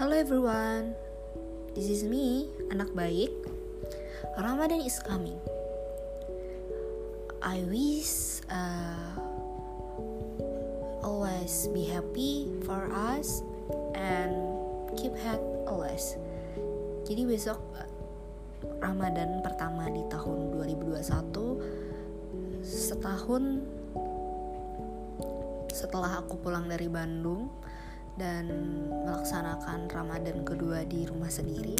everyone, this is me, anak baik. Ramadan is coming. I wish uh, always be happy for us and keep health always. Jadi besok uh, Ramadan pertama di tahun 2021 setahun setelah aku pulang dari Bandung dan melaksanakan Ramadan kedua di rumah sendiri.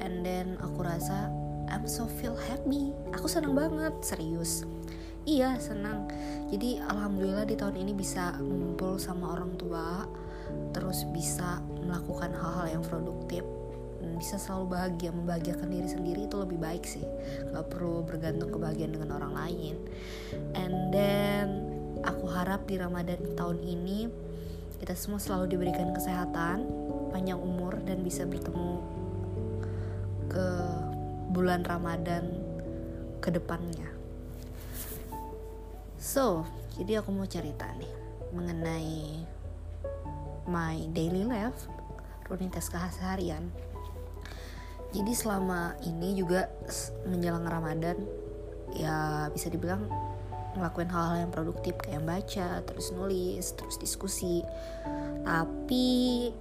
And then aku rasa I'm so feel happy. Aku senang banget serius. Iya senang. Jadi alhamdulillah di tahun ini bisa ngumpul sama orang tua terus bisa melakukan hal-hal yang produktif. Bisa selalu bahagia membahagiakan diri sendiri itu lebih baik sih. Nggak perlu bergantung kebahagiaan dengan orang lain. And then aku harap di Ramadan tahun ini kita semua selalu diberikan kesehatan, panjang umur dan bisa bertemu ke bulan Ramadan ke depannya. So, jadi aku mau cerita nih mengenai my daily life, rutinitas keseharian. Jadi selama ini juga menjelang Ramadan ya bisa dibilang ngelakuin hal-hal yang produktif kayak baca, terus nulis, terus diskusi. Tapi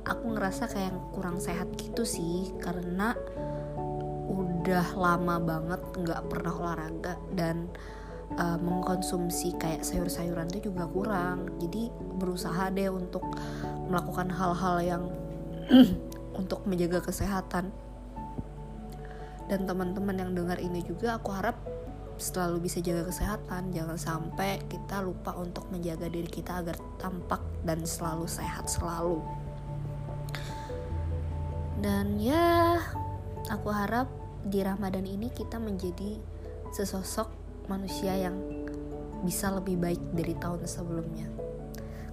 aku ngerasa kayak kurang sehat gitu sih karena udah lama banget nggak pernah olahraga dan uh, mengkonsumsi kayak sayur-sayuran itu juga kurang. Jadi berusaha deh untuk melakukan hal-hal yang untuk menjaga kesehatan. Dan teman-teman yang dengar ini juga aku harap selalu bisa jaga kesehatan. Jangan sampai kita lupa untuk menjaga diri kita agar tampak dan selalu sehat selalu. Dan ya aku harap di Ramadan ini kita menjadi sesosok manusia yang bisa lebih baik dari tahun sebelumnya.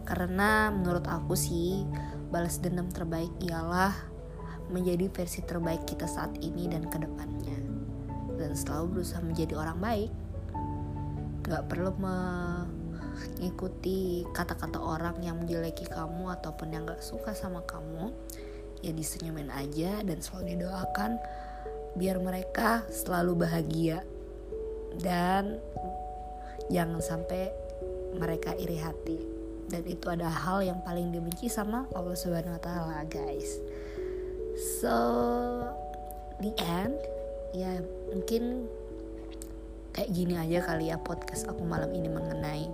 Karena menurut aku sih balas dendam terbaik ialah menjadi versi terbaik kita saat ini dan ke depannya dan selalu berusaha menjadi orang baik. Gak perlu mengikuti kata-kata orang yang menjeleki kamu ataupun yang gak suka sama kamu. Ya disenyumin aja dan selalu didoakan biar mereka selalu bahagia. Dan jangan sampai mereka iri hati. Dan itu ada hal yang paling dibenci sama Allah Subhanahu wa taala guys. So the end ya mungkin kayak gini aja kali ya podcast aku malam ini mengenai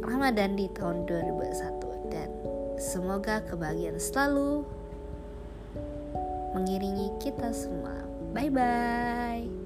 Ramadan di tahun 2021 dan semoga kebahagiaan selalu mengiringi kita semua. Bye bye.